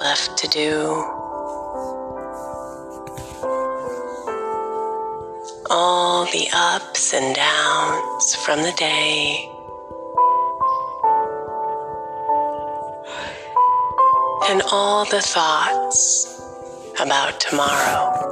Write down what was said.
left to do. All the ups and downs from the day. And all the thoughts about tomorrow.